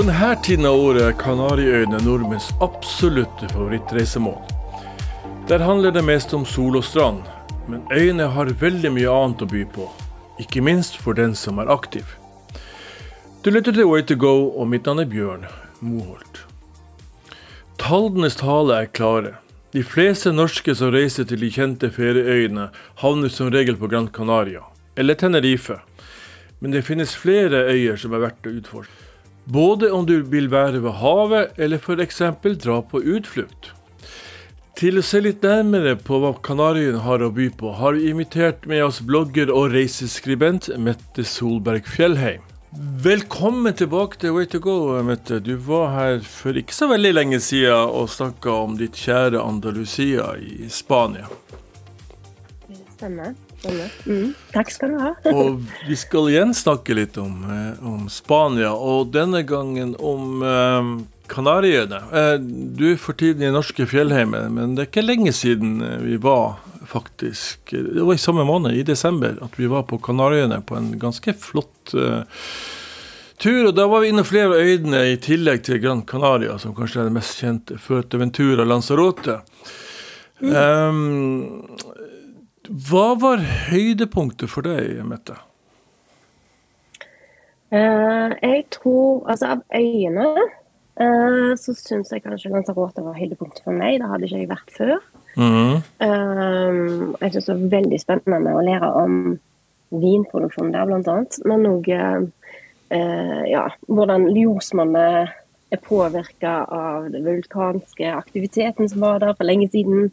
På denne tiden av året er Kanariøyene nordmenns absolutte favorittreisemål. Der handler det mest om sol og strand, men øyene har veldig mye annet å by på. Ikke minst for den som er aktiv. Du lytter til Way to go, og mitt navn er Bjørn Moholt. Tallenes tale er klare. De fleste norske som reiser til de kjente ferieøyene, havner som regel på Gran Canaria, eller Tenerife. Men det finnes flere øyer som er verdt å utforske. Både om du vil være ved havet, eller f.eks. dra på utflukt. Til å se litt nærmere på hva Kanariøyene har å by på, har vi invitert med oss blogger og reiseskribent Mette Solberg Fjellheim. Velkommen tilbake til Way to go, Mette. Du var her for ikke så veldig lenge siden og snakka om ditt kjære Andalusia i Spania. Stemmer. Mm. Takk skal du ha. og vi skal igjen snakke litt om, eh, om Spania, og denne gangen om um, Kanariøyene. Eh, du er for tiden i norske fjellheimen, men det er ikke lenge siden vi var faktisk Det var i samme måned, i desember, at vi var på Kanariøyene på en ganske flott uh, tur. Og da var vi inne flere av øyene i tillegg til Gran Canaria, som kanskje er det mest kjente. Fuerteventura Lanzarote. Mm. Um, hva var høydepunktet for deg, Mette? Uh, jeg tror Altså, av øyene uh, så syns jeg kanskje Lanzarote var høydepunktet for meg. Det hadde ikke jeg vært før. Mm. Uh, jeg syns det var veldig spennende å lære om vinproduksjon der, blant annet. Men òg ja, hvordan ljosmonnet er påvirka av den vulkanske aktiviteten som var der for lenge siden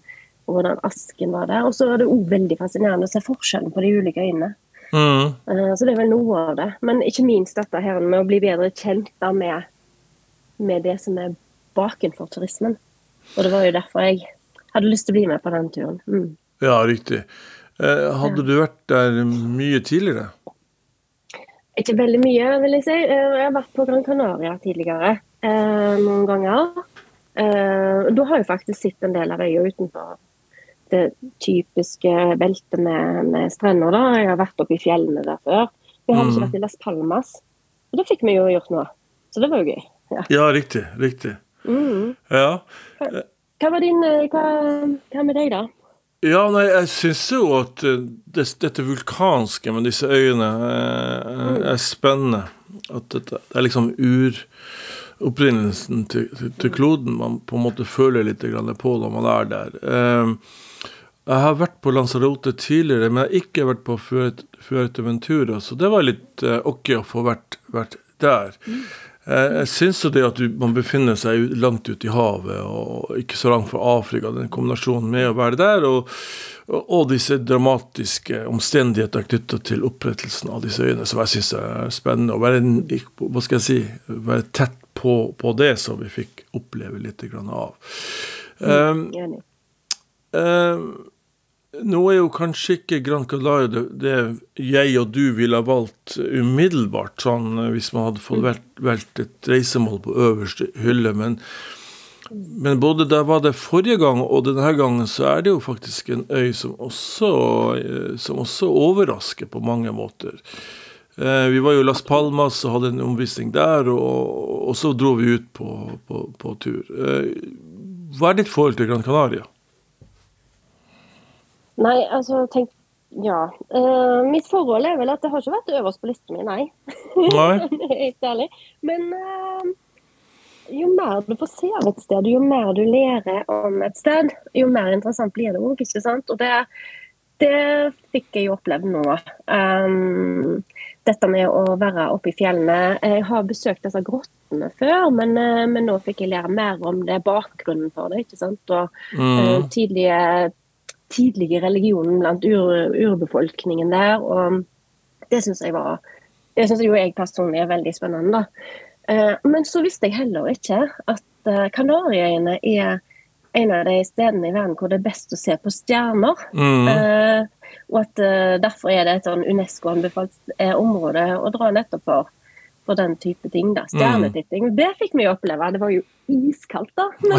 og hvordan asken var der. Og så er det òg veldig fascinerende å se forskjellen på de ulike øynene. Mm. Uh, så det er vel noe av det. Men ikke minst dette her med å bli bedre kjent med, med det som er bakenfor turismen. Og det var jo derfor jeg hadde lyst til å bli med på den turen. Mm. Ja, riktig. Uh, hadde du vært der mye tidligere? Ikke veldig mye, vil jeg si. Uh, jeg har vært på Gran Canaria tidligere noen ganger. da har jeg faktisk sett en del av øya utenfor det typiske beltet med, med, strender. da. Jeg har vært oppe i fjellene der før. Vi har mm. ikke vært i Las Palmas. Og da fikk vi jo gjort noe. Så det var jo gøy. Ja, ja riktig. Riktig. Mm. Ja. Hva, hva, var din eh, hva, hva, med deg, da? Ja, nei, jeg syns jo at eh, det, dette vulkanske med disse øyene er, eh, mm. er spennende. At dette, det er liksom ur opprinnelsen til, til, kloden man på en måte føler litt på når man er der. Um, jeg har vært på Lanzarote tidligere, men jeg har ikke vært på Fuerteventura, så det var litt uh, ok å få vært, vært der. Mm. Uh, jeg syns jo det at du, man befinner seg langt ute i havet, og ikke så langt fra Afrika, den kombinasjonen med å være der, og, og, og disse dramatiske omstendigheter knytta til opprettelsen av disse øyene, som jeg syns er spennende. Å være, hva skal jeg si, være tett på, på det som vi fikk oppleve litt av. Um, um, nå er jo kanskje ikke Gran Canaria det, det, jeg og du ville ha valgt umiddelbart, sånn eh, hvis man hadde fått valgt, valgt et reisemål på øverste hylle. Men, men, både da var det forrige gang og denne gangen, så er det jo faktisk en øy som også, eh, som også overrasker på mange måter. Eh, vi var jo i Las Palmas og hadde en omvisning der, og, og så dro vi ut på, på, på tur. Hva er ditt forhold til Gran Canaria? Nei, altså tenk Ja. Uh, mitt forhold er vel at det har ikke vært øverst på listen min, nei. nei. Helt ærlig. Men uh, jo mer du får se av et sted, jo mer du lærer om et sted, jo mer interessant blir det òg, ikke sant. Og det, det fikk jeg jo opplevd nå. Um, dette med å være oppe i fjellene. Jeg har besøkt disse grottene før, men, uh, men, nå fikk jeg lære mer om det, bakgrunnen for det. ikke sant? Og mm. tidlige tidlige religionen blant ur, urbefolkningen der. Og det syns jeg var Det syns jo jeg personlig er veldig spennende. Eh, men så visste jeg heller ikke at eh, Kanariøyene er en av de stedene i verden hvor det er best å se på stjerner. Mm. Eh, og at derfor er det et sånn UNESCO-anbefalt område å dra nettopp for for den type ting. da, Stjernetitting. Mm. Det fikk vi oppleve. Det var jo iskaldt, da.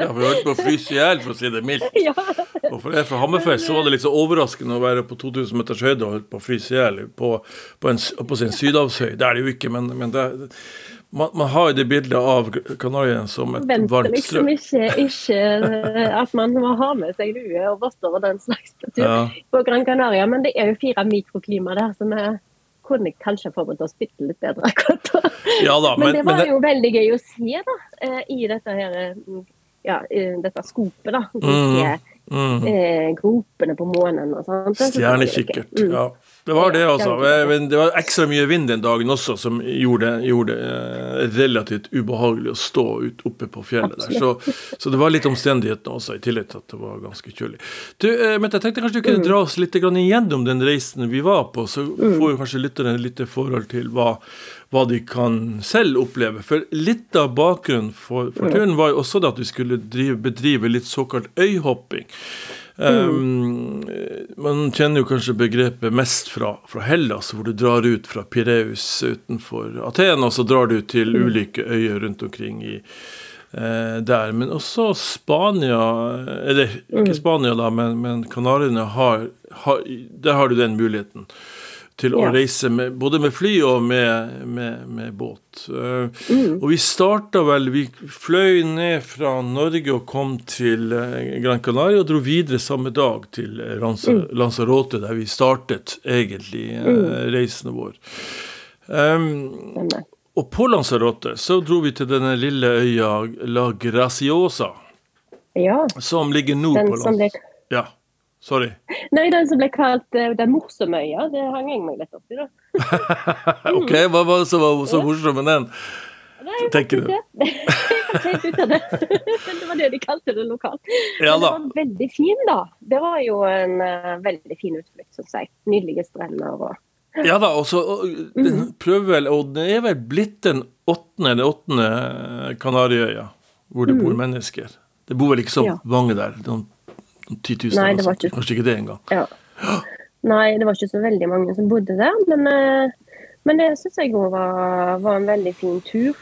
ja, vi holdt på å fryse i hjel, for å si det mildt. Ja. Og for jeg fra Hammerfest så var det litt så overraskende å være på 2000 meters høyde og holdt på å fryse i hjel på, på, en, på sin sydhavshøy. Det er det jo ikke, men, men det, man, man, har jo det bildet av Kanarien som et Venter varmt liksom ikke, ikke, eh, at man må ha med seg lue og votter og den slags ja. på Gran Canaria, men det er jo fire mikroklima der som vi kunne kanskje forberedt oss bitte litt bedre akkurat da. Ja, da men, men, det var men, jo veldig gøy å se da, eh, i dette her ja, dette skopet. da. Mm, mm. Eh, gropene på månen og sånt. Stjernekikkert. Mm. ja. Det var det, altså. Men det var ekstra mye vind den dagen også som gjorde, gjorde det eh, relativt ubehagelig å stå ut oppe på fjellet der. Så, så, det var litt omstendighetene også, i tillegg til at det var ganske kjølig. Du, Mette, men jeg tenkte kanskje du kunne mm. dra oss litt igjennom den reisen vi var på, så mm. får jo kanskje lytterne litt forhold til hva, hva de kan selv oppleve. For litt av bakgrunnen for, for turen var jo også det at vi skulle drive, bedrive litt såkalt øyhopping. Um, man kjenner jo kanskje begrepet mest fra, fra, Hellas, hvor du drar ut fra Pireus utenfor Aten, og så drar du til mm. ulike øyer rundt omkring i, eh, der. Men også Spania, eller ikke mm. Spania, da, men, men Kanariøyene har, har Der har du den muligheten til å ja. reise med, både med fly og med, med, med båt. Uh, mm. Og vi starta vel Vi fløy ned fra Norge og kom til uh, Gran Canaria og dro videre samme dag til uh, mm. Lanzarote, der vi startet egentlig mm. reisen vår. Um, og på Lanzarote så dro vi til denne lille øya La Graciosa, ja. som ligger nord den på Lanzarote. Ja. Sorry. Nei, den som ble kalt uh, Den morsomme øya, det hang jeg meg litt opp i, da. ok, hva var det som var så morsomt med den? Nei, tenker du? ut av det. Var det de kalte det lokalt. Ja. Det var veldig fin, da. Det var jo en uh, veldig fin utflukt, syns jeg. Nydelige strender og ja da, og så den prøver vel, og det er vel blitt den åttende eller åttende Kanariøya hvor det bor mm. mennesker. Det bor vel ikke så mange der. Noen 10 000? Nei, det var ikke, kanskje ikke det engang? Ja. Nei, det var ikke så veldig mange som bodde der. Men, eh, men det syns jeg òg var, var, en veldig fin tur.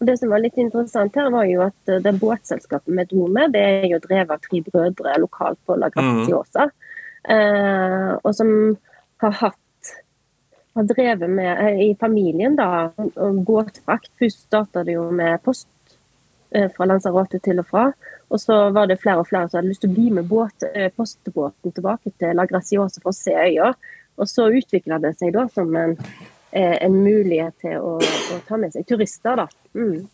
Og Det som var litt interessant her, var jo at eh, det båtselskapet vi dro med, det er jo drevet av tre brødre lokalt på La Graziosa. Mm. Eh, og som har hatt har drevet med eh, i familien da, båtfrakt. Først starta det jo med post fra Lanzarote til og fra. Og så var det flere og flere som hadde lyst til å bli med båt, eh, postbåten tilbake til La Graciosa for å se øya. Og så utvikla det seg da som en, eh, en mulighet til å, å, ta med seg turister. da. Mm.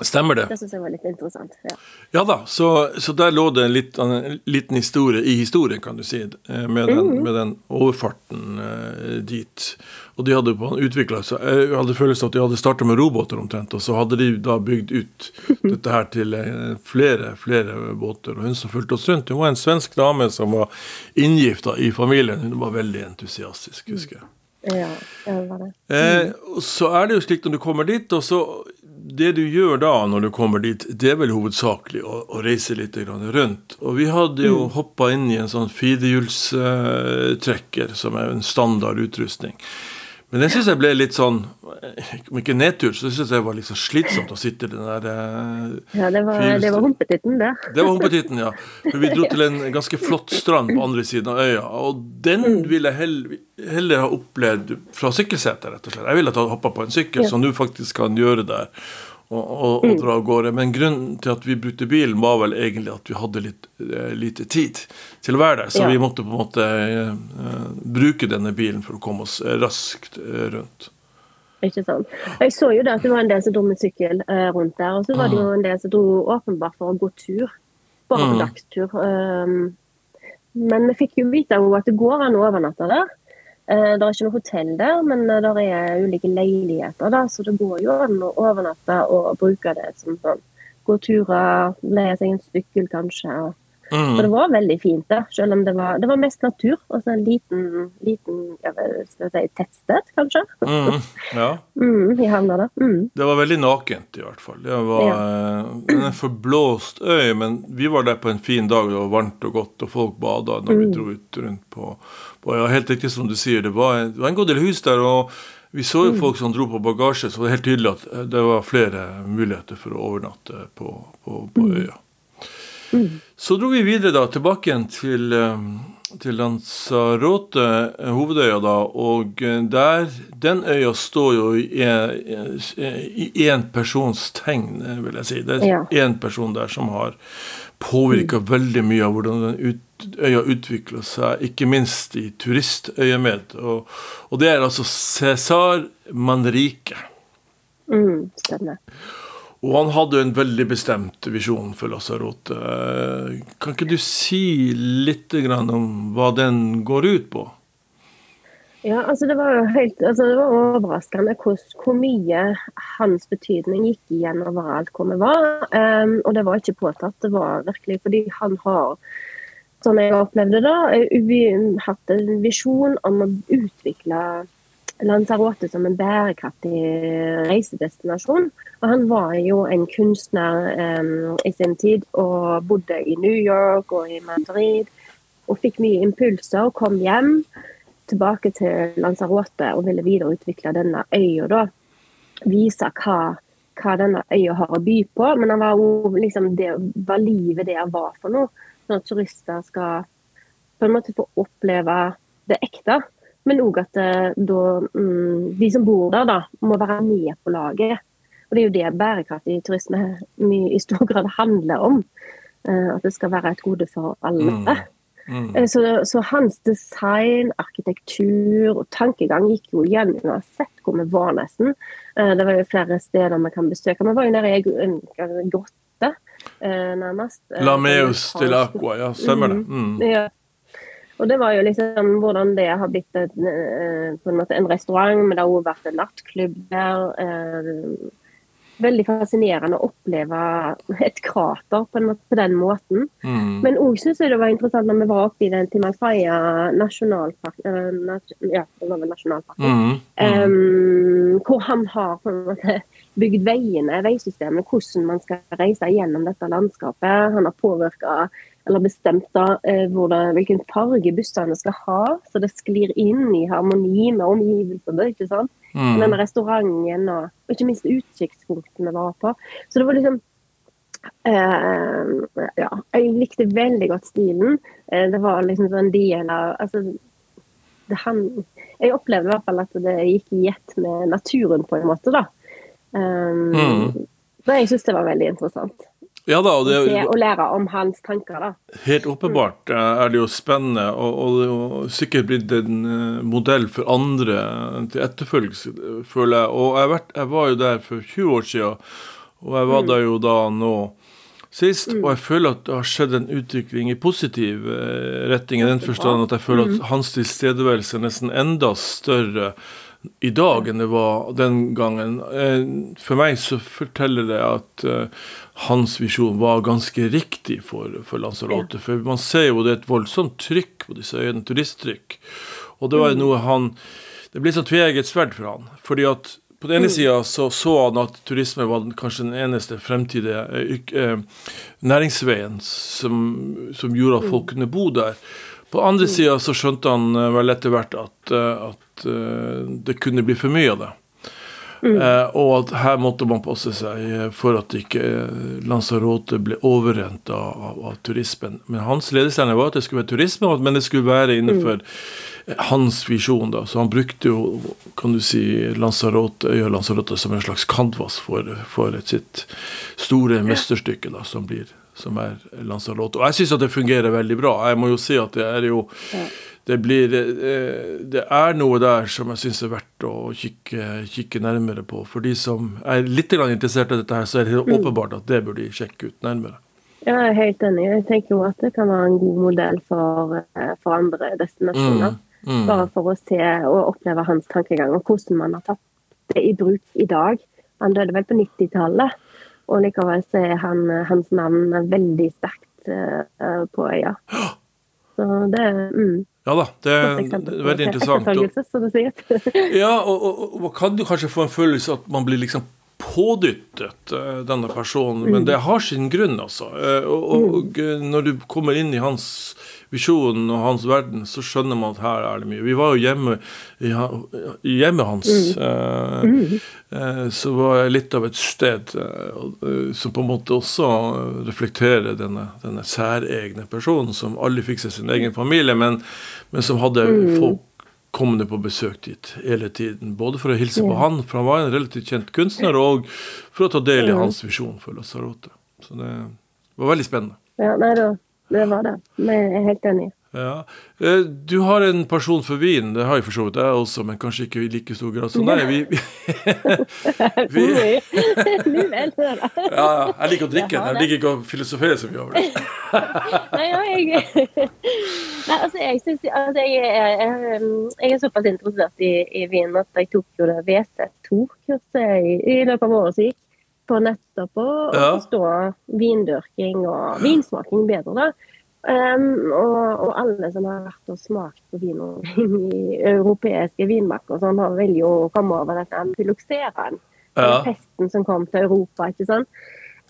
Stemmer det. Det syns jeg var litt interessant. Ja, ja da, så, så, der lå det en, litt, en, liten historie i historien, kan du si, eh, med den, mm. med den overfarten uh, dit. Og de hadde utvikla seg Jeg hadde følelsen at de hadde starta med robåter omtrent, og så hadde de da bygd ut dette her til eh, flere, flere båter. Og hun som fulgte oss rundt, hun var en svensk dame som var inngifta i familien. Hun var veldig entusiastisk, husker jeg. Ja, det var det. Mm. Eh, så er det jo slik når du kommer dit, og så det du gjør da når du kommer dit, det er vel hovedsakelig å, å reise litt rundt. Og vi hadde jo mm. hoppa inn i en sånn firehjulstrekker, som er en standard utrustning. Men det syns jeg ble litt sånn Om ikke nedtur, så syns jeg det var litt så slitsomt å sitte i den der eh, Ja, det var, det var humpetitten, det. Det var humpetitten, ja. For vi dro til en ganske flott strand på andre siden av øya. Og den mm. ville jeg heller, heller ha opplevd fra sykkelsetet, rett og slett. Jeg ville ha hoppa på en sykkel, som du faktisk kan gjøre der og, og, og, dra av gårde. Men grunnen til at vi brukte bilen, var vel egentlig at vi hadde litt uh, lite tid til å være der. Så ja. vi måtte på en måte uh, bruke denne bilen for å komme oss raskt uh, rundt. Ikke sant. Jeg så jo det at det var en del som dro med sykkel rundt der. Og så var det jo mm. en del som dro åpenbart for å gå tur. Bare på mm. dagstur. Um, men vi fikk jo vite at det går an å overnatte der. Eh, det er ikke noe hotell der, men eh, det er ulike leiligheter, da, så det går jo an å overnatte og bruke det som sånn gå turer, leie seg en sykkel kanskje. og Mm. Og det var veldig fint, da, selv om det var, det var mest natur. Og så en liten, liten skal si, tettsted, kanskje. Mm, ja. mm, I havna da. Mm. Det var veldig nakent, i hvert fall. Det var ja. Eh, en forblåst øy, men vi var der på en fin dag. Det var varmt og godt, og folk bada når vi mm. dro ut rundt på, på ja, Helt riktig som du sier, det var, det var en god del hus der. og vi så jo mm. folk som dro på bagasje, så det var helt tydelig at det var flere muligheter for å overnatte på, på, på øya. Mm. Så dro vi videre da tilbake igjen til, um, til Lanzarote, hovedøya, da. Og der Den øya står jo i én persons tegn, vil jeg si. Det er én person der som har påvirka mm. veldig mye av hvordan den ut, øya utvikler seg, ikke minst i turistøyemed. Og, og det er altså Cæsar Manrique. Mm, stemmer. Og han hadde jo en veldig bestemt visjon for Lasarote. Kan ikke du si litt om hva den går ut på? Ja, altså Det var helt, altså det var overraskende hvor, hvor, mye hans betydning gikk igjen overalt hvor vi var. Um, og det var ikke påtatt. Det var virkelig fordi han har, sånn jeg opplevde det, hatt en visjon om å utvikle Lanzarote som en bærekraftig reisedestinasjon. Og han var jo en kunstner um, i sin tid og bodde i New York og i Madrid. Og fikk mye impulser og kom hjem tilbake til Lanzarote og ville videreutvikle denne øya. da, Vise hva, hva, denne øya har å by på. Men var også, liksom det, hva livet der var for noe. Sånn at turister skal på en måte få oppleve det ekte. Men òg at eh, da, mm, de som bor der, da, må være med på laget. Og Det er jo det bærekraftig turisme i stor grad handler om. Eh, at det skal være et gode for alle. Mm. Mm. Eh, så, så, hans design, arkitektur og tankegang gikk jo igjen uansett hvor vi var, nesten. Det var jo flere steder vi kan besøke. Vi var jo nede i en grotte, nærmest. Lameus til Aqua, ja. Stemmer det. Mm. mm. Ja. Og det var jo liksom hvordan det har blitt et, på en måte en restaurant, men det har også vært en nattklubb der veldig fascinerende å oppleve et krater på, måte, på den måten. Mm. Men òg syns jeg det var interessant når vi var oppe i den Timalfaya nasjonalpark, ja, det var vel nasjonalparken, mm. Mm. Um, hvor han har på en måte bygd veiene, veisystemet, hvordan man skal reise gjennom dette landskapet. Han har påvirka eller bestemt da, eh, hvordan, hvilken farge bussene skal ha, så det sklir inn i harmoni med omgivelsene. ikke sant? Mm. Denne restauranten og, og, ikke minst utsiktspunktene var på. Så det var liksom eh, Ja, jeg likte veldig godt stilen. Eh, det var liksom en del av altså, han, Jeg opplevde i hvert fall at det gikk i ett med naturen, på en måte. da. Um, mm. Så jeg syns det var veldig interessant. Ja da, og, det, og lære om hans tanker. da. Helt åpenbart er det jo spennende, og, og det er sikkert blitt en eh, modell for andre til etterfølgelse, føler jeg. Og jeg, vært, jeg, var jo der for 20 år siden, og jeg var mm. der jo da nå sist, mm. og jeg føler at det har skjedd en utvikling i positiv eh, retning, i den forstand at jeg føler at mm. hans tilstedeværelse er nesten enda større i dag enn det var den gangen. Eh, for meg så forteller det at uh, hans visjon var ganske riktig for, for Lanzarote. Ja. For man ser jo det er et voldsomt trykk på disse øyene, turisttrykk. Og det var mm. noe han Det ble sånn tveegget sverd for han. fordi at på den ene mm. sida så, så han at turisme var kanskje den eneste fremtidige eh, eh, næringsveien som, som, gjorde at folk mm. kunne bo der. På andre mm. sida så skjønte han vel etter hvert at, at uh, det kunne bli for mye av det. Mm. Og at her måtte man passe seg for at ikke Lanzarote ble overrent av, av, av, turismen. Men hans ledestjerne var at det skulle være turisme, men det skulle være innenfor mm. hans visjon. da, Så han brukte jo kan du si, Lanzarote, Lanzarote som en slags canvas for, for sitt store mesterstykke da, som, blir, som er Lanzarote. Og jeg syns at det fungerer veldig bra. Jeg må jo si at det er jo det, blir, eh, det er noe der som jeg syns er verdt å kikke, kikke, nærmere på. For de som er litt interessert i dette, her, så er det mm. åpenbart at det burde de sjekke ut nærmere. Ja, jeg er helt enig. Jeg tenker jo at det kan være en god modell for, eh, for andre destinasjoner. Mm, mm. Bare for å se og oppleve hans tankegang, og hvordan man har tatt det i bruk i dag. Han døde vel på 90-tallet, og likevel så er han, hans navn veldig sterkt uh, på øya. Så det mm. Ja da, det, det er veldig interessant. så ja, og, og, og, kan du kanskje få en følelse at man blir liksom pådyttet, uh, denne personen, mm. men det har sin grunn, altså. Og, og mm. når du kommer inn i hans visjonen og hans verden, så skjønner man at her er det mye. Vi var jo hjemme i, ja, hjemmet hans, mm. Eh, så var jeg litt av et sted som på en måte også reflekterer denne, denne særegne personen, som aldri fikk seg sin egen familie, men, men som hadde mm. folk kommende på besøk dit hele tiden. Både for å hilse på han, for han var en relativt kjent kunstner, og for å ta del i hans visjon for Lasarote. Så det var veldig spennende. Ja, nei, det var det. var Men jeg er helt enig. Ja. Eh, du har en person for vin, det har jeg for så vidt jeg også, men kanskje ikke i like stor grad som deg. Vi, vi, ja, jeg liker å drikke, den, jeg liker ikke å filosofere så mye over det. Nei, jeg, Nei, altså, jeg, synes, altså, jeg, jeg, jeg, er såpass interessert i, i vin at jeg tok jo det WC2-kurset i, i, løpet av året som gikk, for nettopp å forstå vindyrking og vinsmaking bedre. da. Um, og, og, alle som har vært og smakt på vin i europeiske vinmarker, sånn, har vel jo kommet over dette filokseraen. Ja. Festen som kom til Europa. ikke sant?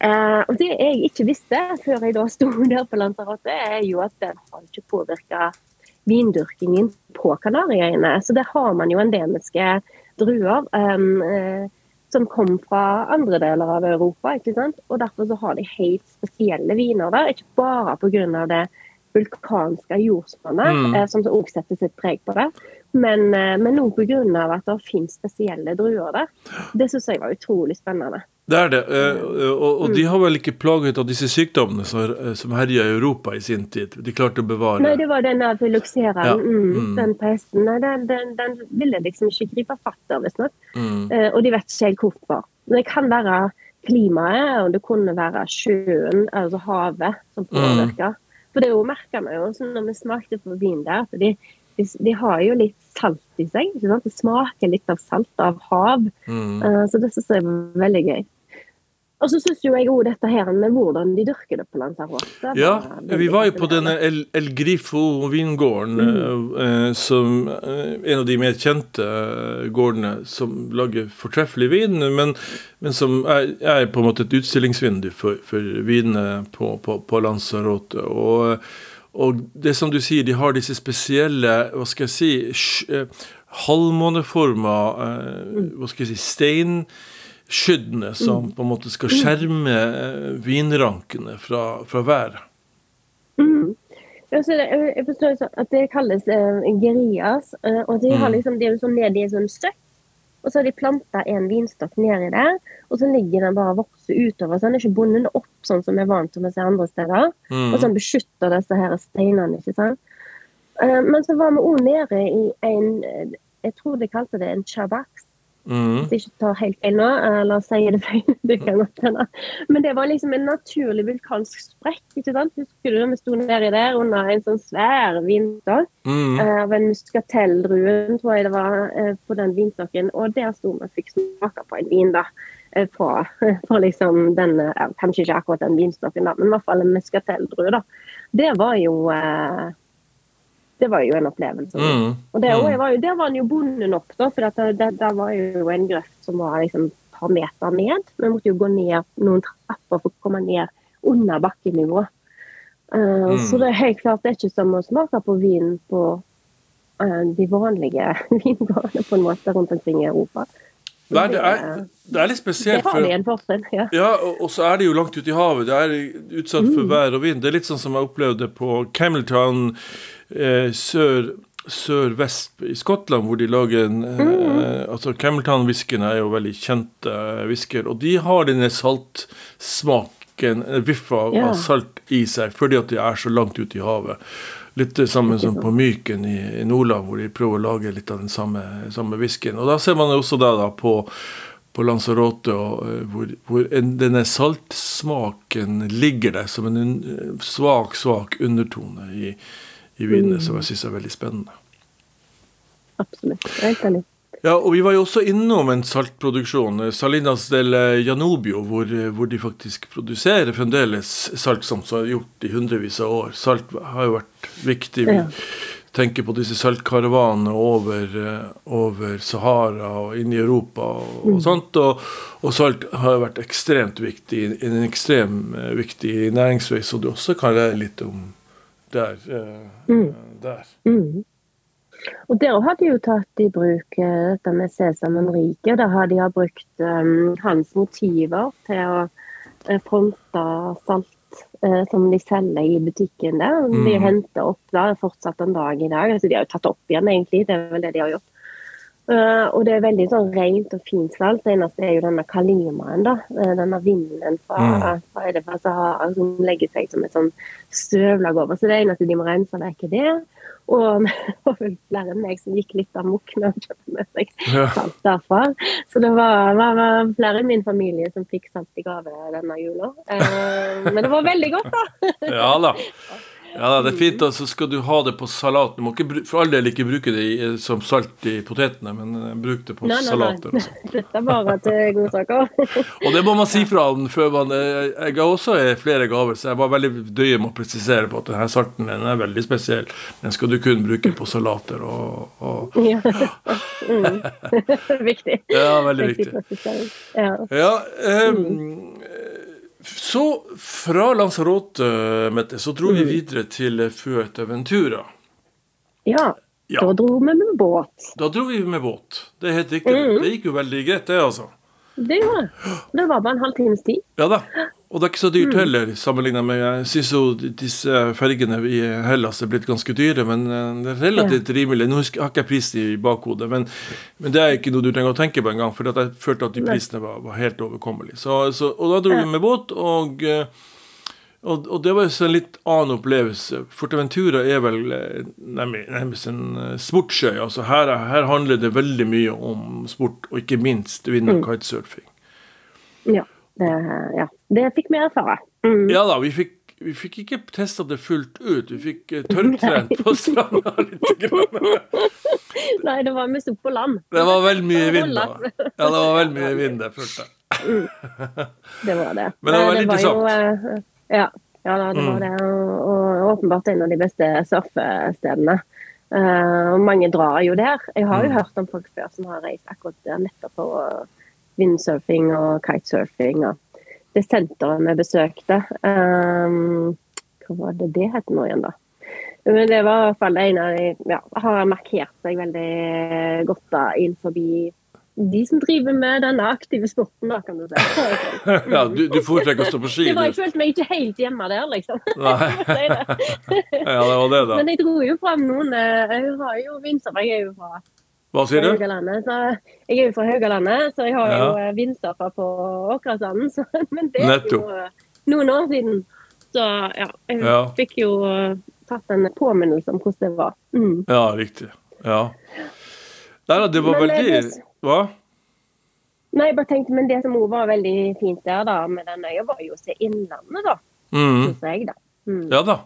Uh, og Det jeg ikke visste før jeg da sto der på Lanzarote, er jo at den har ikke påvirka vindyrkingen på Kanariøyene. Så der har man jo endemiske druer. Um, uh, som kom fra andre deler av Europa. ikke sant? Og Derfor så har de helt spesielle viner der, ikke bare pga. det vulkanske jordsmonnet, mm. eh, som også setter sitt preg på det, men, eh, men også pga. at det finnes spesielle druer der. Det syns jeg var utrolig spennende. Det er det. Eh, og, og de har vel ikke plaget av disse sykdommene som, som herja i Europa i sin tid? De klarte å bevare Nei, det var den filokseren. Ja. Mm, mm. Den pesten. Den, den, den, ville liksom ikke gripe fatt av, visstnok. Mm. Uh, og de vet ikke helt hvorfor. Det kan være klimaet, og det kunne være sjøen, altså havet, som påvirker. Mm. For det merka vi jo når vi smakte på vin der. at de, de, de, har jo litt salt i seg. Det smaker litt av salt, av hav. Mm. Uh, så det syns jeg var veldig gøy. Og så syns jeg òg dette her med hvordan de dyrker det på Lanzarote. Ja, vi var jo på denne El, El Grifo-vingården, mm. eh, som eh, en av de mer kjente eh, gårdene som lager fortreffelig vin, men, men som er, er, på en måte et utstillingsvindu for, for vinene på, på, på Lanzarote. Og, og, det som du sier, de har disse spesielle, hva skal jeg si, eh, halvmåneforma, eh, mm. hva skal jeg si, steinskyddene som mm. på en måte skal skjerme eh, vinrankene fra, fra været. Mm. Jeg forstår at det kalles gerias. Og de, har mm. liksom, de er sånn nede i en sånn støkk. Og så har de planta en vinstokk nedi der, og så ligger den bare og vokser utover. Så den er ikke bundet opp sånn som vi er vant til å se andre steder. Mm. Og sånn beskytter disse her steinene. ikke sant? Uh, men så var vi òg nede i en Jeg tror de kalte det en chabaks. Mm. Hvis jeg ikke tar helt feil nå, eller sier det feil. det kan godt hende. Men det var liksom en naturlig vulkansk sprekk. ikke sant? Husker du Vi sto nedi der under en sånn svær vinter mm. uh, av en muskatelldruen, tror jeg det var, uh, på den vinstokken. Og der sto vi og fikk smake på en vin, da. Fra, liksom den Kanskje ikke akkurat den vinstokken, da, men i hvert fall en muskatelldrue. da. Det var jo det var jo en opplevelse. Mm. Og det, mm. var jo, Der var han jo bonde nok, da, for det, det, det, var jo en grøft som var liksom et par meter ned. Vi måtte jo gå ned noen trapper for å komme ned under bakkenivå. Uh, mm. Så det er helt klart det er ikke som å smake på vin på uh, de vanlige vingårdene på en måte rundt omkring i Europa. Nei, det er, det er, litt spesielt. Det har de en forskjell, ja. ja og, og, så er det jo langt ute i havet. Det er utsatt for mm. vær og vind. Det er litt sånn som jeg opplevde på Cameltown eh, sør sør-vest i Skottland, hvor de lager en mm. eh, altså Cameltown-whiskyen er jo veldig kjente eh, og de har denne saltsmaken, yeah. av salt i seg, fordi at de er så langt ute i havet. Litt det samme som på Myken i, i, Nordland, hvor de prøver å lage litt av den samme, samme whiskyen. Og da ser man også det da på på Lanzarote, eh, hvor, hvor en, denne saltsmaken ligger der som en svak, svak undertone i, i vinene, mm. som jeg syns er veldig spennende. Absolutt. Helt enig. Ja, og Vi var jo også innom en saltproduksjon, eh, Salinas del Janobio, hvor, eh, hvor, de faktisk produserer fremdeles salt som har gjort i hundrevis av år. Salt har jo vært viktig. Ja. tenker på disse saltkaravanene over, over, Sahara og inn i Europa og, og mm. sånt. Og, og, salt har vært ekstremt viktig, en ekstremt viktig næringsvei, så du også kan lære litt om der. Mm. der. Mm. Og Der har de jo tatt i bruk dette med Sesamen rike. Der har de brukt um, hans motiver til å fronte salt uh, som de selger i butikken der. Mm. De henter opp der fortsatt en dag i dag. Altså, de har jo tatt opp igjen, egentlig. Det er vel det de har gjort. Uh, og det er veldig sånn rent og fint salt. Det eneste er jo denne kalimaen, da. Uh, denne vinden fra, mm. fra, fra Sahara som legger seg som et sånn støvlag over. Så det eneste de må rense vekk, er det. Og det flere enn meg som gikk litt amok med å kjøpte med seg salt derfra. Så det var, var, var, flere i min familie som fikk salt i gave denne jula. Uh, men det var veldig godt, da. ja da. Ja, det er fint. og Så skal du ha det på salat. Du må ikke, for all del ikke bruke det i, som salt i potetene, men uh, bruk det på nei, nei, salater. Nei. Dette er bare til godsaker. og det må man si fra om før man eh, Jeg har også flere gaver, så jeg var veldig døye med å presisere på at denne salten den er veldig spesiell. Den skal du kun bruke på salater og, og... Ja. mm. viktig. Ja, veldig viktig. Ja. ja um, så fra Lanzarote, Mette, så dro vi mm. videre til Fuerteventura. Ja, ja. Da dro vi med båt. Da dro vi med båt. Det er helt riktig. Mm. Det gikk jo veldig greit, det, altså. Det gjorde det. Det var bare en halv times tid. Ja da. Og det er ikke så dyrt mm. heller, sammenlignet med Jeg syns jo disse fergene i Hellas er blitt ganske dyre, men eh, det er relativt rimelig. Nå har jeg ikke prisen i bakhodet, men, men, det er ikke noe du trenger å tenke på engang, for jeg følte at de prisene var, var helt overkommelige. Så, så, og da dro vi med båt, og, eh, og, og det var en litt annen opplevelse. Forteventura er vel eh, nærmest en sportsøy. altså her, her, handler det veldig mye om sport, og ikke minst vind- og mm. kitesurfing. Ja. Det, ja, det fikk vi erfare. Mm. Ja da, vi fikk, vi fikk ikke testa det fullt ut. Vi fikk uh, tørrtrent på stranda litt. Nei, det var mest opp og land. Det var veldig mye vind da. Ja, det var veldig mye vind der, jeg. Mm. Det var det. Men det var veldig interessant. Jo, uh, ja, ja da, det var mm. det. Og, og, åpenbart en av de beste surfestedene. Uh, og mange drar jo der. Jeg har jo mm. hørt om folk før som har reist akkurat der nettopp for windsurfing og kitesurfing. og det senteret vi besøkte. Um, hva var det det het nå igjen, da? Men det var i hvert fall en av de ja, har markert seg veldig godt da forbi. de som driver med denne aktive sporten, da, kan du si. ja, du, du foretrekker å stå på ski? Det var, jeg følte meg ikke helt hjemme der, liksom. Nei. ja, det var det, da. Men jeg dro jo fram noen eh, Jeg har jo vindsurfer, jeg er jo fra hva sier du? Så jeg er jo fra Haugalandet, så jeg har ja. jo eh, vindsurfa på Åkrasanden. Men det er jo eh, noen år siden. Så ja, jeg ja. fikk jo eh, tatt en påminnelse om hvordan det var. Mm. Ja, riktig. Ja. Nei da, det var men veldig det, Hva? Nei, jeg bare tenkte, men det som òg var veldig fint der da, med den øya, var jo å se innlandet, da. Mm. Synes jeg, da. Mm. Ja da.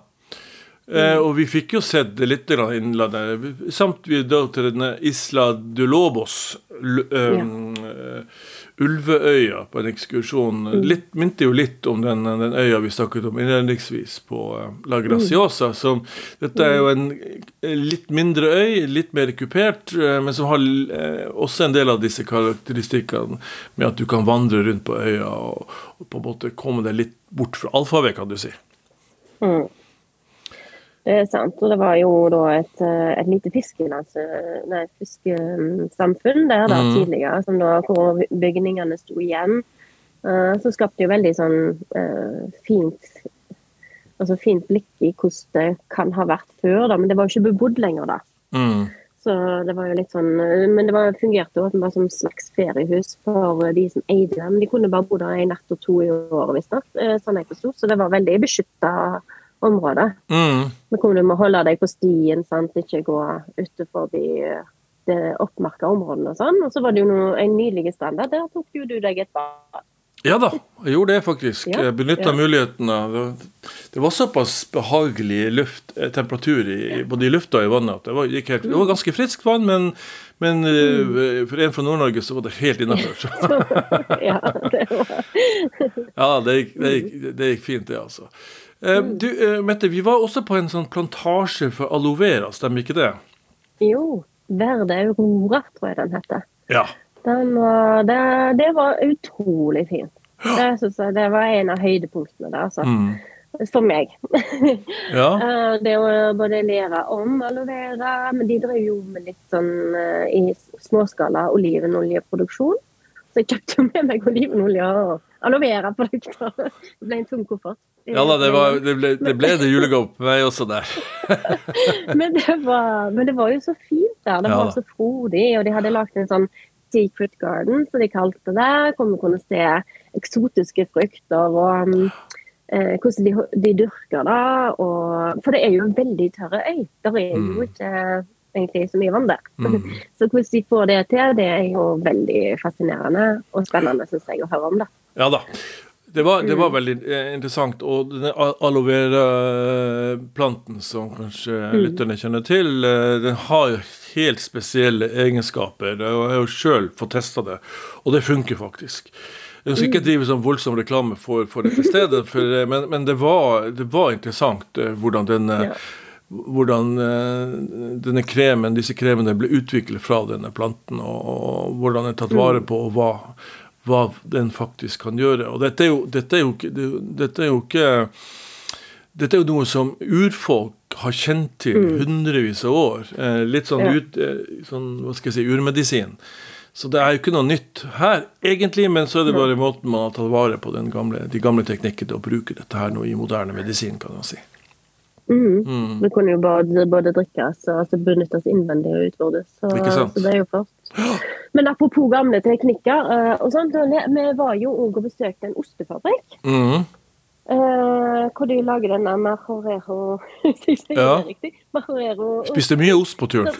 Eh, og vi fikk jo sett litt innlandet. Samt vi da til denne Isla de Lobos, um, ja. Ulveøya, på en ekskursjon. Mm. Litt, minte jo litt om den, den øya vi snakket om innledningsvis på uh, La Graciosa. Mm. Som, dette er jo en litt mindre øy, litt mer kupert, uh, men som har også en del av disse karakteristikkene med at du kan vandre rundt på øya og, og på en måte komme deg litt bort fra alfavet, kan du si. Mm. Det er sant. Og det var jo da et, eh, et lite fiskesamfunn der da, mm. tidligere, som da, hvor bygningene sto igjen. Uh, så skapte jo veldig sånn uh, fint altså fint blikk i hvordan det kan ha vært før, da. Men det var jo ikke bebodd lenger da. Mm. Så det var jo litt sånn Men det var, fungerte åpenbart som slags feriehus for de som eide dem. De kunne bare bo der en natt og to i året, visstnok. Sånn jeg forsto. Så det var veldig beskytta område. Mm. Men du må holde deg på stien, sant? ikke gå utenfor det oppmerka områdene og sånn. Og så var det jo noe, en nydelig standard. Der tok jo du deg et bad. Ja da, jeg gjorde det faktisk. Ja, benytta ja. mulighetene. Det var såpass behagelig luft, eh, temperatur i, både i lufta og i vannet at det var, helt, det var ganske friskt vann, men, men eh, mm. for en fra Nord-Norge så var det helt innafor. ja, det var Ja, det gikk, det, gikk, det gikk, fint, det, altså. Eh, du, eh, Mette, vi var også på en sånn plantasje for aloe vera, stemmer ikke det? Jo. Verde Aurora, tror jeg den heter. Ja. Den var, det, det, var utrolig fint. Det, synes jeg, det var en av høydepunktene der, altså. Mm. For meg. ja. Eh, det å både lære om aloe vera, men de drev jo med litt sånn i småskala olivenoljeproduksjon. Så jeg kjøpte med meg olivenolje og aloe vera-produkter. Det ble en tung koffert. Ja da, det, var, det, ble, det ble det julegave på meg også der. men, det var, men, det var, jo så fint der. Det ja, var så frodig, og de hadde lagd en sånn secret garden, som de kalte det. Hvor vi kunne se eksotiske frukter og um, eh, hvordan de, de, dyrker det. Og, for det er jo en veldig tørre øy. Det er jo mm. ikke egentlig så mye vann der. Mm. så hvordan de får det til, det er jo veldig fascinerende og spennende, syns jeg, å høre om. det. Ja da. Det var, det var, mm. veldig eh, interessant. Og denne aloe vera-planten, som kanskje mm. lytterne kjenner til, eh, den har jo helt spesielle egenskaper. Jeg har jo sjøl fått testa det, og det funker faktisk. Jeg skal ikke mm. drive sånn voldsom reklame for, for dette stedet, for, eh, men, men det, var, det, var, interessant hvordan denne ja hvordan denne kremen, disse kremene ble utviklet fra denne planten, og, og hvordan den er tatt vare på, og hva, hva den faktisk kan gjøre. Og dette er jo, dette er jo, dette er jo ikke dette er jo noe som urfolk har kjent til mm. hundrevis av år. Eh, litt sånn, ut, eh, sånn, hva skal jeg si, urmedisin. Så det er jo ikke noe nytt her, egentlig, men så er det bare måten man har tatt vare på gamle, de gamle teknikkene å bruke dette her nå i moderne medisin, kan man si. Mm. Mm. Vi kunne jo bare, både drikkes og altså benyttes innvendig og utvordes. Så, så, det er jo først. Men apropos gamle teknikker uh, og sånt, Vi var jo òg og besøkte en ostefabrikk. Mm. Uh, hvor de lager denne majorero ja. Spiste mye ost på turen.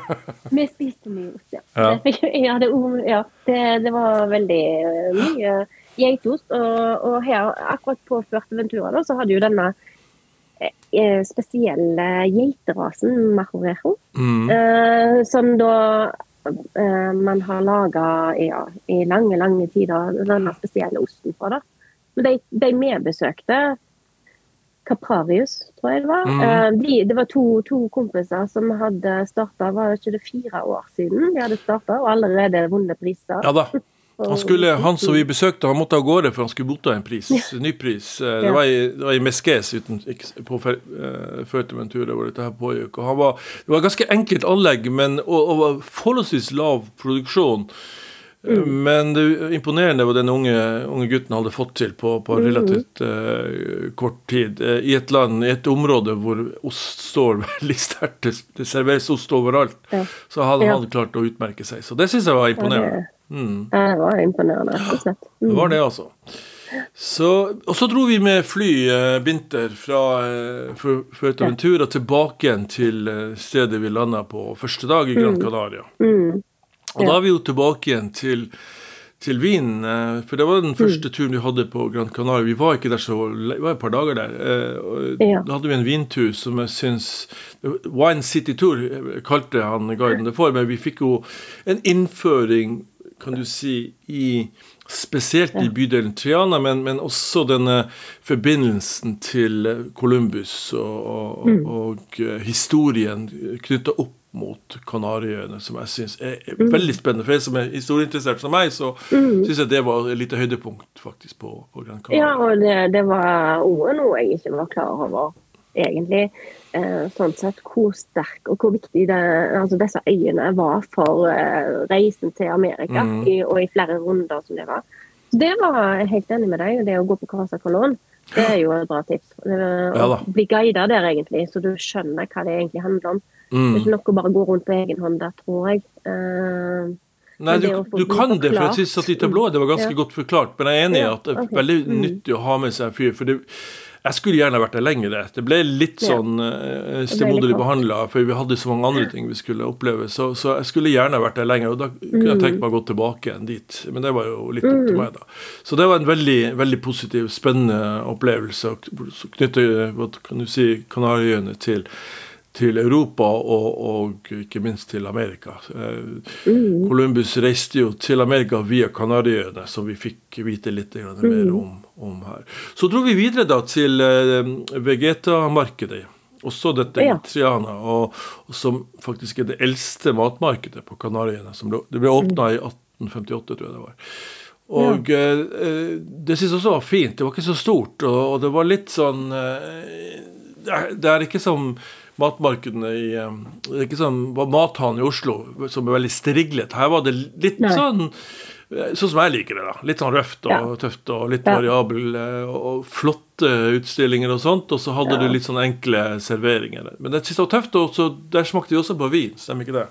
vi spiste mye ost, ja. Ja, ja, det, ja det, det, var veldig uh, mye geitost. Og, og, her, akkurat på Fuerteventura, da, så hadde jo denne spesielle geiterasen majorero, mm. som da uh, man har laga ja, i lange, lange tider denne spesielle osten fra. da. Men de, de vi besøkte, Caprarius, tror jeg det var. Mm. Uh, de, det var to, to, kompiser som hadde starta, var ikke det fire år siden de hadde starta, og allerede vunnet priser. Ja da. Han, skulle, han som vi besøkte, han måtte av gårde for han skulle motta en pris. Ja. Ny pris. Eh, det var i, det var i Mesques uten, på Fuerteventura hvor dette her pågikk. Og var, det var ganske enkelt anlegg, men, og, og forholdsvis lav produksjon. Eh, mm. Men det imponerende hva den unge, unge, gutten hadde fått til på, på mm. relativt uh, kort tid. Uh, I et land, i et område hvor ost står veldig sterkt, det serveres ost overalt, ja. så hadde ja. han klart å utmerke seg. Så det syns jeg var imponerende. Ja, Mm. Det var imponerende, rett og slett. Mm. Det var det, altså. Så, og så dro vi med fly, eh, Binter, fra eh, Fuerteventura ja. tilbake igjen til eh, stedet vi landa på første dag i Gran mm. Canaria. Mm. Og da er vi jo tilbake igjen til, til Wien, eh, for det var den første mm. turen vi hadde på Gran Canaria. Vi var ikke der så vi var et par dager der. Eh, ja. Da hadde vi en vintur som jeg syns Wine City Tour kalte han guiden det for, men vi fikk jo en innføring kan du si, i Spesielt i bydelen Triana, men, men også denne forbindelsen til Columbus og, og, mm. og uh, historien knytta opp mot Kanariøyene, som jeg syns er, er mm. veldig spennende. For jeg som er historieinteressert som meg, så mm. syns jeg det var et lite høydepunkt faktisk på, på Gran Canaria. Ja, og det, det var òg noe jeg ikke var klar over egentlig. Eh, sånn sett hvor sterk og hvor viktig det, altså disse øyene var for eh, reisen til Amerika, mm. i, og i flere runder som det var. Så det var jeg helt enig med deg. Det å gå på Casa Colón, det er jo et bra tips. Ja, bli guida der, egentlig, så du skjønner hva det egentlig handler om. Mm. Det er ikke nok å bare gå rundt på egen hånd der, tror jeg. Uh, Nei, du, du kan det, for jeg syns at i tablået det var ganske ja. godt forklart. Men jeg er enig i at det er okay. veldig mm. nyttig å ha med seg en fyr. for det jeg skulle gjerne vært der lenger. Det ble litt sånn uh, stemoderlig behandla, for vi hadde så mange andre ting vi skulle oppleve. Så, så, jeg skulle gjerne vært der lenger, og da kunne jeg mm. tenkt meg å gå tilbake igjen dit. Men det var jo litt opp til mm. meg, da. Så det var en veldig, veldig positiv, spennende opplevelse å knytte kan du si, Kanariøyene til til Europa og, og, ikke minst til Amerika. Mm. Columbus reiste jo til Amerika via Kanariøyene, som vi fikk vite litt mer om, om, her. Så dro vi videre da til uh, Vegeta-markedet. Også dette ja. Triana, og, og, som faktisk er det eldste matmarkedet på Kanariøyene. Det ble åpna i 1858, tror jeg det var. Og ja. eh, det syns jeg også var fint. Det var ikke så stort, og, og det var litt sånn eh, det, er, det, er, ikke som matmarkedene i eh, Det er ikke som mathallen i Oslo, som er veldig striglet. Her var det litt Nei. sånn eh, Sånn som jeg liker det. da, Litt sånn røft og ja. tøft og litt ja. variabel. Eh, og, flotte utstillinger og sånt. Og så hadde du litt sånn enkle serveringer. Men det siste var tøft, og så der smakte vi også på vin, stemmer ikke det?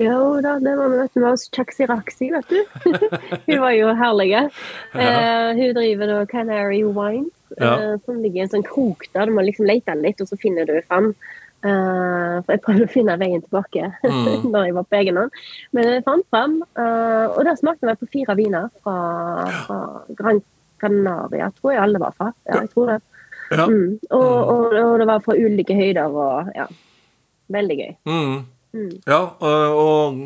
Jo da, det var vi med oss Chaksi Raksi, vet du. hun var jo herlig. Uh, hun driver da Canary Wine, ja. uh, som ligger i en sånn krok der. Du må liksom lete litt, og så finner du fram. Uh, for jeg prøvde å finne veien tilbake mm. når jeg var på egen hånd. Men jeg fant frem, og da smakte vi på fire viner fra, fra Gran Canaria, tror jeg alle var fra. Ja, jeg tror det. Ja. Mm. Og, og, og, det var fra ulike høyder og ja, veldig gøy. Mm. Mm. Ja, og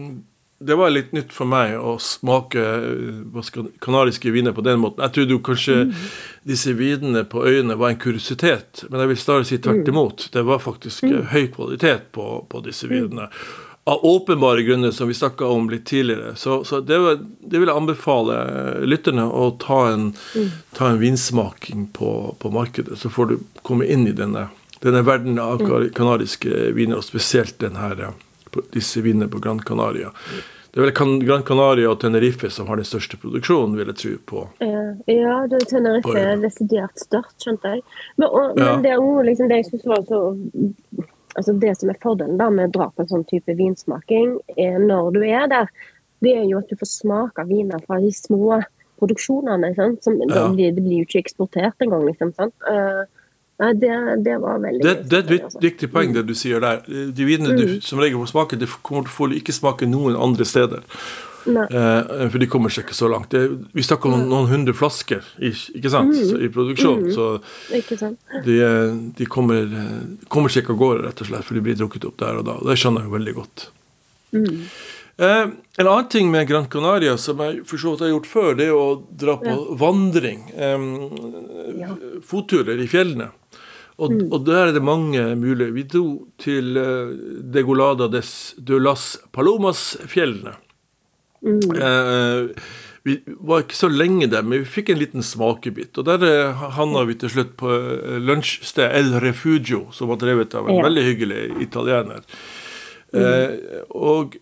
det var litt nytt for meg å smake eh, kanariske viner på den måten. Jeg trodde jo kanskje mm. disse vinene på øyene var en kuriositet, men jeg vil snarere si tvert mm. imot. Det var faktisk mm. høy kvalitet på, på disse mm. vinene. Av åpenbare grunner, som vi snakka om litt tidligere. Så, så det, var, det, vil jeg anbefale lytterne å ta en, mm. ta en vinsmaking på, på, markedet. Så får du komme inn i denne, denne verden av kanariske viner, og spesielt den her disse vinene på Gran Canaria. Det er vel Gran Canaria og Tenerife som har den største produksjonen, vil jeg tro på. Ja, det er Tenerife er desidert størst, skjønte jeg. Men, og, ja. men det liksom det jeg synes var så Altså det som er fordelen da med å dra på en sånn type vinsmaking, er når du er der, det er jo at du får smake viner fra de små produksjonene. Som, ja. det, det, blir jo ikke eksportert engang, liksom. sant? Uh, Nei, det, det, var veldig Det, det er et altså. viktig poeng, det du sier der. De vinene mm. du som regel får smake, det kommer til å ikke smake noen andre steder. Eh, for de kommer seg ikke så langt. Det, vi snakker om noen hundre flasker ikke sant, mm. i produksjon. Mm. Så de, de kommer, kommer, seg ikke av gårde, rett og slett, for de blir drukket opp der og da. Det skjønner jeg veldig godt. Mm. Eh, en annen ting med Gran Canaria som jeg for så vidt har gjort før, det er å dra på ja. vandring. Eh, ja. Fotturer i fjellene. Og, mm. og, der er det mange mulige. Vi dro til Degolada des de las Palomas-fjellene. Mm. Uh, vi var ikke så lenge der, men vi fikk en liten smakebit. Og der uh, havna vi til slutt på uh, lunsjsted El Refugio, som var drevet av en ja. veldig hyggelig italiener. Mm. og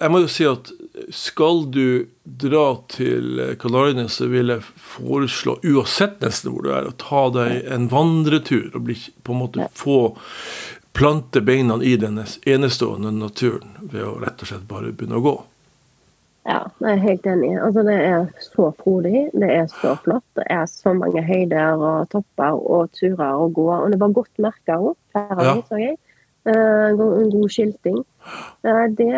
jeg må jo si at skal du dra til Kanariene, så vil jeg foreslå, uansett nesten hvor du er, å ta deg en vandretur og bli, på en måte få plante beina i den enestående naturen ved å rett og slett bare begynne å gå. Ja, jeg er helt enig. Altså, det er så frodig, det er så flott. Det er så mange høyder og topper og turer å gå. Og det var godt merka òg, flere av ja. så jeg. Uh, god skilting. Uh, det,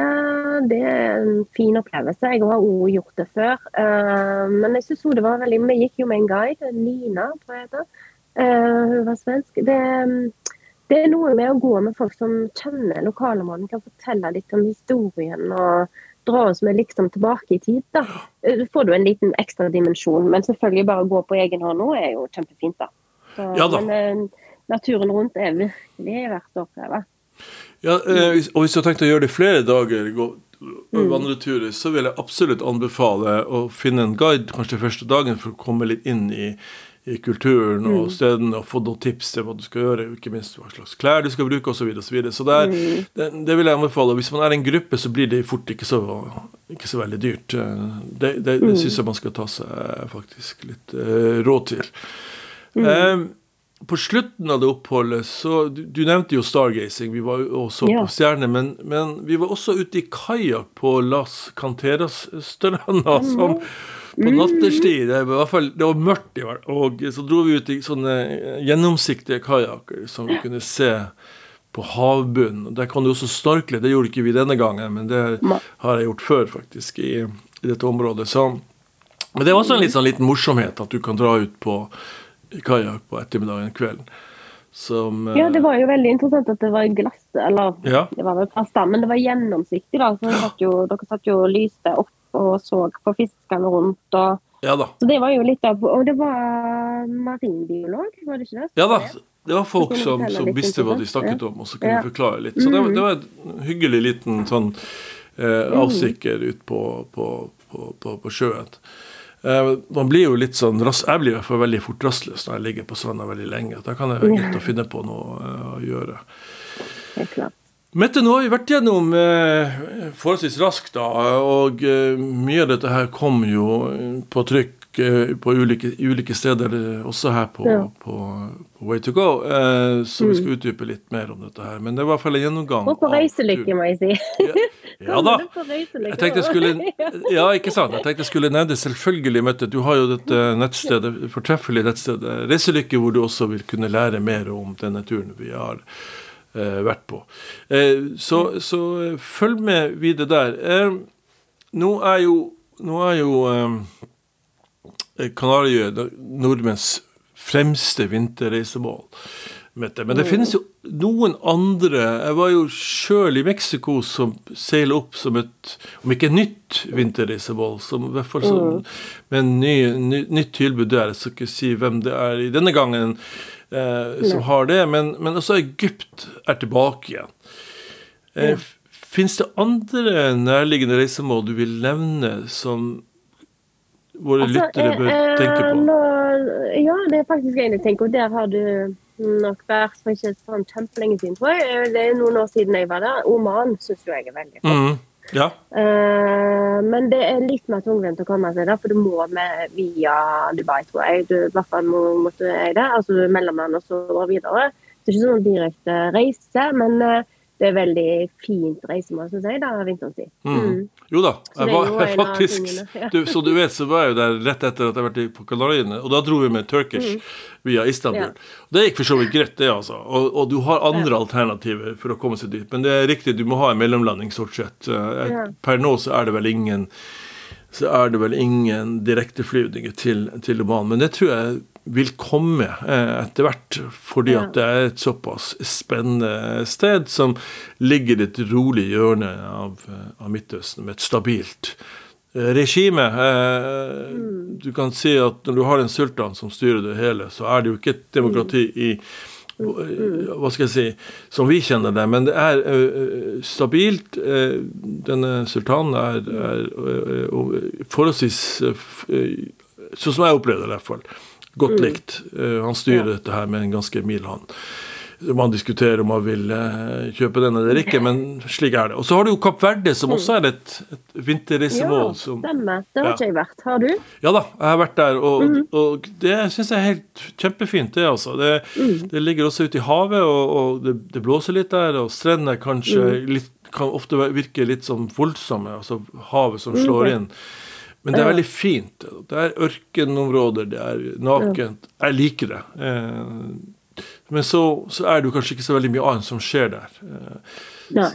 det, er en fin opplevelse. Jeg har òg gjort det før. Uh, men jeg synes det var veldig Vi gikk jo med en guide, Nina, tror jeg heter. Hun var svensk. Det, det, er noe med å gå med folk som kjenner lokalmannen, kan fortelle litt om historien og dra oss med liksom tilbake i tid. da. Får du en liten ekstra dimensjon. Men selvfølgelig bare å gå på egen hånd nå er jo kjempefint, da. Så, ja, da. Men naturen rundt er virkelig verdt å oppleve. Ja, eh, og Hvis du har tenkt å gjøre det flere dager, gå mm. vandreturer, så vil jeg absolutt anbefale å finne en guide kanskje første dagen for å komme litt inn i, i kulturen og mm. stedene og få noen tips til hva du skal gjøre, ikke minst hva slags klær du skal bruke osv. Så, videre, så, så der, mm. det, det, vil jeg anbefale. Hvis man er en gruppe, så blir det fort ikke så, ikke så veldig dyrt. Eh, det, det, det syns jeg man skal ta seg faktisk litt råd til. Mm. Um, på slutten av det oppholdet så Du, du nevnte jo stargazing, vi var jo også ja. på stjerner, men, men, vi var også ute i kajakk på Las Canteras-stranda mm. som på mm. nattestid. Det var, fall, det var mørkt, i hvert og så dro vi ut i sånne gjennomsiktige kajakker som vi kunne se på havbunnen. Der kan du også snorkle. Det gjorde ikke vi denne gangen, men det har jeg gjort før, faktisk, i, i dette området. Så, men det er også en litt sånn liten morsomhet at du kan dra ut på i kajakk på ettermiddagen kvelden. Som, ja, det var jo veldig interessant at det var glass, eller ja. det var vel plast da, men det var gjennomsiktig. da, så satt jo, Dere satt jo og lyste opp og så på fiskene rundt. og ja da. Så det var jo litt av, Og det var marinbiolog, var det ikke det? Ja da. Det var folk som, som visste hva de snakket om, og så kunne ja. forklare litt. Så det, var, det var en hyggelig liten sånn eh, avstikker ut på, på, på, på sjøen. Eh, man blir jo litt sånn Jeg blir i hvert fall veldig fort rastløs når jeg ligger på stranda veldig lenge. Da kan jeg være greit å finne på noe eh, å gjøre. Mette, nå har vi vært gjennom eh, forholdsvis raskt, da, og mye av dette her kom jo på trykk på ulike, ulike steder, også her på, ja. på, på Way to go. Eh, så vi skal mm. utdype litt mer om dette her. Men det var i hvert fall en gjennomgang. Og på reiselykke, må jeg si. Ja, da. Jeg tenkte jeg skulle, ja, ikke sant. Jeg tenkte jeg skulle nevne selvfølgelig, Mette. Du har jo dette nettstedet, fortreffelige nettstedet Reiselykke, hvor du også vil kunne lære mer om denne turen vi har eh, vært på. Eh, så, så, følg med videre der. Eh, nå er jo, nå er jo Eh, Kanariøyene nordmenns fremste vinterreisemål. Men det finnes jo noen andre Jeg var jo sjøl i Mexico som seiler opp som et, om ikke nytt vinterreisemål, som i hvert fall som, mm. med ny, ny, nytt tilbud der. Jeg skal ikke si hvem det er i denne gangen eh, som har det, men, men, også Egypt er tilbake igjen. Eh, Fins det andre nærliggende reisemål du vil nevne som våre altså, lyttere bør eh, tenke på? Nå, ja, det er faktisk en jeg tenker, på. der har du nok vært for ikke sånn kjempelenge siden, tror jeg. Eh, det er noen år siden jeg var der. Oman syns jeg er veldig flott. Mm, ja. uh, men det er litt mer tungvint å komme seg der, for du må med via Dubai, tror jeg. Du, I hvert fall må, måtte jeg det. Altså mellomland og så videre. Det er ikke sånn direkte reise, men uh, det er veldig fint reisemål, syns jeg, da, vinterstid. Mm. Mm. Jo da, jeg var jeg faktisk ja. du, Så du vet, så var jeg jo der rett etter at jeg har vært på Kanariøyene, og da dro vi med Turkish mm. Via Istanbul. Ja. Det gikk for så vidt greit, det, altså. Og, og, du har andre ja. alternativer for å komme seg dit. Men det er riktig, du må ha en mellomlanding, stort sett. Eh, per nå så er det vel ingen så er det vel ingen direkteflyvninger til, til Oman. Men det tror jeg vil komme eh, etter hvert, fordi at det er et såpass spennende sted som ligger i et rolig hjørne av, eh, av Midtøsten med et stabilt regime. Mm. Du kan si at når du har en sultan som styrer det hele, så er det jo ikke et demokrati i hva skal jeg si, som vi kjenner det. Men det er stabilt. denne sultanen er, er forholdsvis Sånn som jeg opplevde det, i hvert fall godt mm. likt. Han styrer dette her med en ganske mild hånd. Man diskuterer om man vil uh, kjøpe den eller ikke, men slik er det. Og så har du jo Kapp Verde, som også er et, et vinterreisemål. Ja, stemmer. Det har ja. ikke jeg vært. Har du? Ja da, jeg har vært der. Og, mm. og det syns jeg er helt kjempefint, det, altså. Det, mm. det ligger også ute i havet, og, og det, det, blåser litt der, og strendene kanskje mm. litt, kan ofte virke litt sånn voldsomme, altså havet som slår mm. inn. Men det er veldig fint. Det er ørkenområder, det er nakent. Jeg liker det. Eh, men så, så, er det jo kanskje ikke så veldig mye annet som skjer der. Eh, Nei,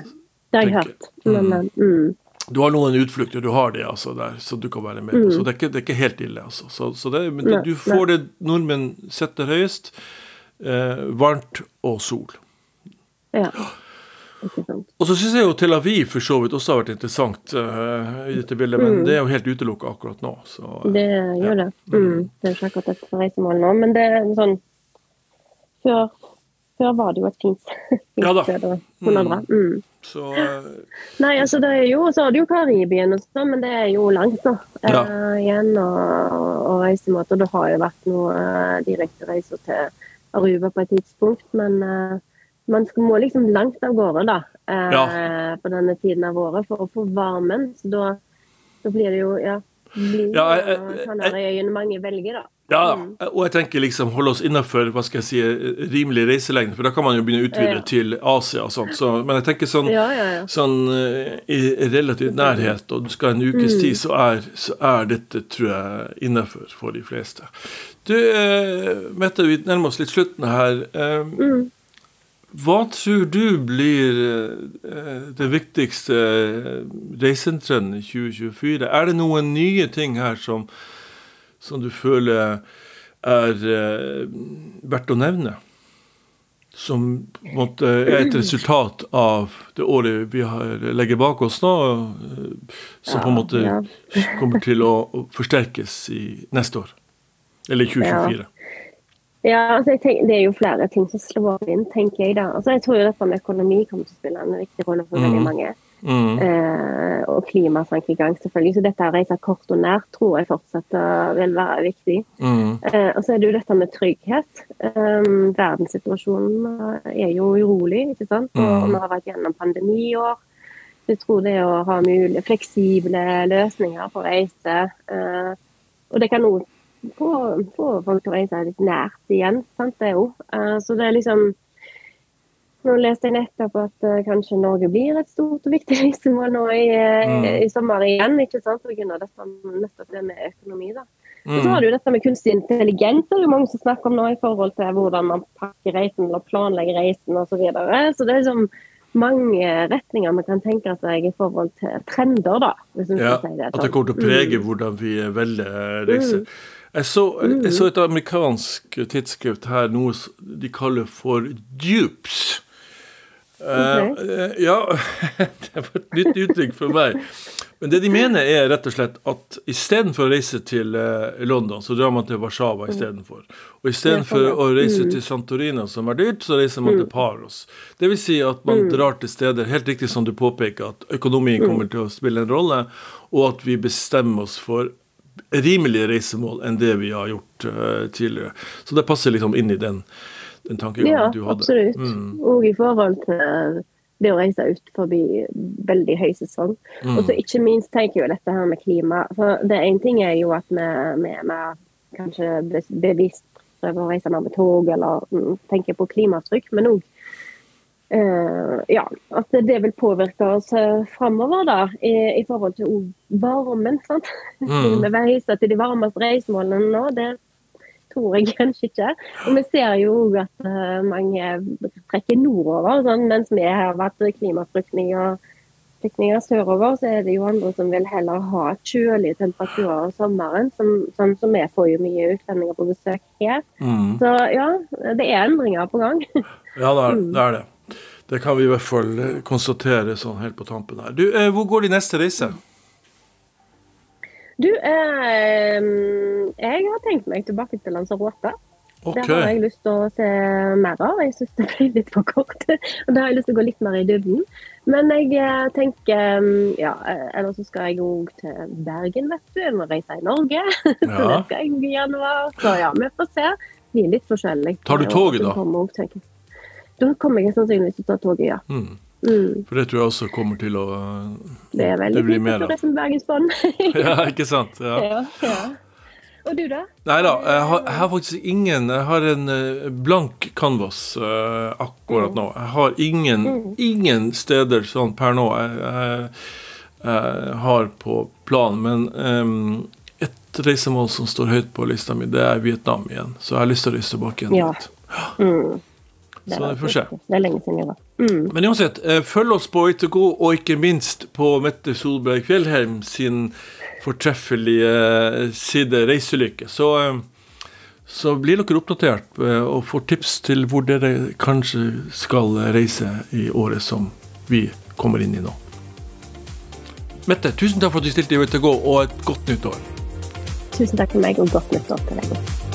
det har jeg hørt. Men, mm. mm. Du har noen utflukter, du har det altså der, så du kan være med. Mm. Så det er, ikke, det er, ikke, helt ille, altså. Så, så det, men du, du får det nordmenn setter høyest. Eh, varmt og sol. Ja. Og så syns jeg jo Tel Aviv for så vidt også har vært interessant uh, i dette bildet, men mm. det er jo helt utelukka akkurat nå. Så, uh, det gjør ja. det. Mm. Det er ikke akkurat et reisemål nå, men det er sånn Før, før var det jo et fint, fint ja, sted å dra. Mm. Så, uh, Nei, altså det er jo, så har du jo Karibien og sånn, men det er jo langt nå ja. igjen å. Og det har jo vært noen direkte reiser til Aruba på et tidspunkt, men man må liksom langt av gårde da, eh, ja. på denne tiden av året for å få varmen. Så da, da blir det jo ja, blir ja, Kanariøyene mange velger, da. Ja, mm. og jeg tenker liksom holde oss innafor hva skal jeg si, rimelig reiselengde, for da kan man jo begynne å utvide ja. til Asia og sånt. Så, men jeg tenker sånn, ja, ja, sånn uh, i relativt nærhet, og du skal en ukes mm. tid, så er, så er, dette, tror jeg, innafor for de fleste. Du, uh, Mette, vi nærmer oss litt slutten her. Mm. Hva tror du blir den det viktigste reisentrenden i 2024? Er det noen nye ting her som, som du føler er eh, verdt å nevne? som måte, er et resultat av det året vi har, legger bak oss nå, som på en måte kommer til å, forsterkes i neste år. Eller 2024. Ja, altså tenker, Det er jo flere ting som slår inn, tenker jeg. da. Altså Jeg tror jo dette med økonomi kommer til å spille en viktig rolle for mm. veldig mange. Mm. Eh, og klimatankegang, selvfølgelig. Så dette å reise kort og nært tror jeg fortsatt vil være viktig. Mm. Eh, og så er det jo dette med trygghet. Eh, verdenssituasjonen er jo urolig, ikke sant. Og mm. vi har vært gjennom pandemiår. Jeg tror det å ha mulig, fleksible løsninger for reise eh, Og det kan òg få, folk til å reise litt nært igjen. sant det. Eh, så det er liksom nå leste jeg nettopp at uh, kanskje Norge blir et stort og viktig reisemål nå i, uh, mm. i, sommer igjen. ikke sant, Pga. nettopp det med økonomi. da. Mm. Så har du dette med kunstig intelligens, det er jo mange som snakker om nå i forhold til hvordan man pakker reisen eller planlegger reisen osv. Så, videre. så det er liksom mange retninger man kan tenke seg i forhold til trender, da. ja, si det. At det kommer til å prege mm. hvordan vi velger reise. Mm. Jeg så, jeg så, et amerikansk tidsskrift her, noe de kaller for dupes. Okay. Uh, ja, det var et nytt uttrykk for meg. Men det de mener, er rett og slett at istedenfor å reise til uh, London, så drar man til Warszawa istedenfor. Og istedenfor å reise mm. til Santorina, som er dyrt, så reiser man til mm. Paros. Det vil si at man mm. drar til steder, helt riktig som du påpeker, at økonomien kommer til å spille en rolle, og at vi bestemmer oss for rimelige reisemål enn det vi har gjort tidligere. Så det passer liksom inn i den den tankegangen ja, du hadde. Ja, absolutt. Mm. Og i forhold til det å reise ut forbi veldig høy sesong. Mm. Og så ikke minst tenker jeg jo dette her med klima. For det ene ting er jo at vi, vi, vi kanskje bevisst prøver å reise mer med tog, eller mm, tenker på klimatrykk, men òg uh, eh, ja, at det vil påvirke oss uh, framover da, i, i, forhold til varmen. sant? Mm. vi til de varmeste reisemålene nå. det tror jeg kanskje ikke. Og vi ser jo òg at uh, mange trekker nordover. Sånn, mens vi har vært klimaflyktninger flyktninger sørover, så er det jo andre som vil heller ha kjølige temperaturer om sommeren. Som, sånn som vi får jo mye utlendinger på besøk her. Mm. Så ja, det er endringer på gang. ja, det er, mm. det er det. Det kan vi i hvert fall konstatere sånn helt på tampen her. Du, eh, hvor går de neste reise? Du, eh, jeg har tenkt meg tilbake til Lanzarote. Okay. Det har jeg lyst til å se mer av. Jeg syns det ble litt for kort. Og det har jeg lyst til å gå litt mer i dybden. Men jeg eh, tenker mm, Ja, eh, eller så skal jeg òg til Bergen, vet du. Jeg må reise i Norge. Ja. så det skal jeg i januar. Så ja, vi får se. Det er litt forskjellig. Tar du toget, da? Da kommer jeg sannsynligvis til å ta toget, ja. Mm. Mm. For det tror jeg også kommer til å Det er veldig fint å det som Bergensbanen. ja, ikke sant. Ja. ja, ja. Og du, da? Nei da, jeg har, jeg har, faktisk ingen Jeg har en uh, blank canvas uh, akkurat mm. nå. Jeg har ingen, mm. ingen steder sånn per nå jeg, jeg, jeg har på planen. Men um, et reisemål som står høyt på lista mi, det er Vietnam igjen. Så jeg har lyst til å reise tilbake igjen ja. Mm. Så vi får se. Det er lenge siden jeg var. Mm. Men uansett, eh, følg oss på YTK, og ikke minst på Mette Solberg Fjellheim sin fortreffelige eh, side Reiselykke. Så, eh, så blir dere oppdatert og får tips til hvor dere kanskje skal reise i året som vi kommer inn i nå. Mette, tusen takk for at du stilte i YTK, og et godt nytt år. Tusen takk for meg, og godt nytt år til deg.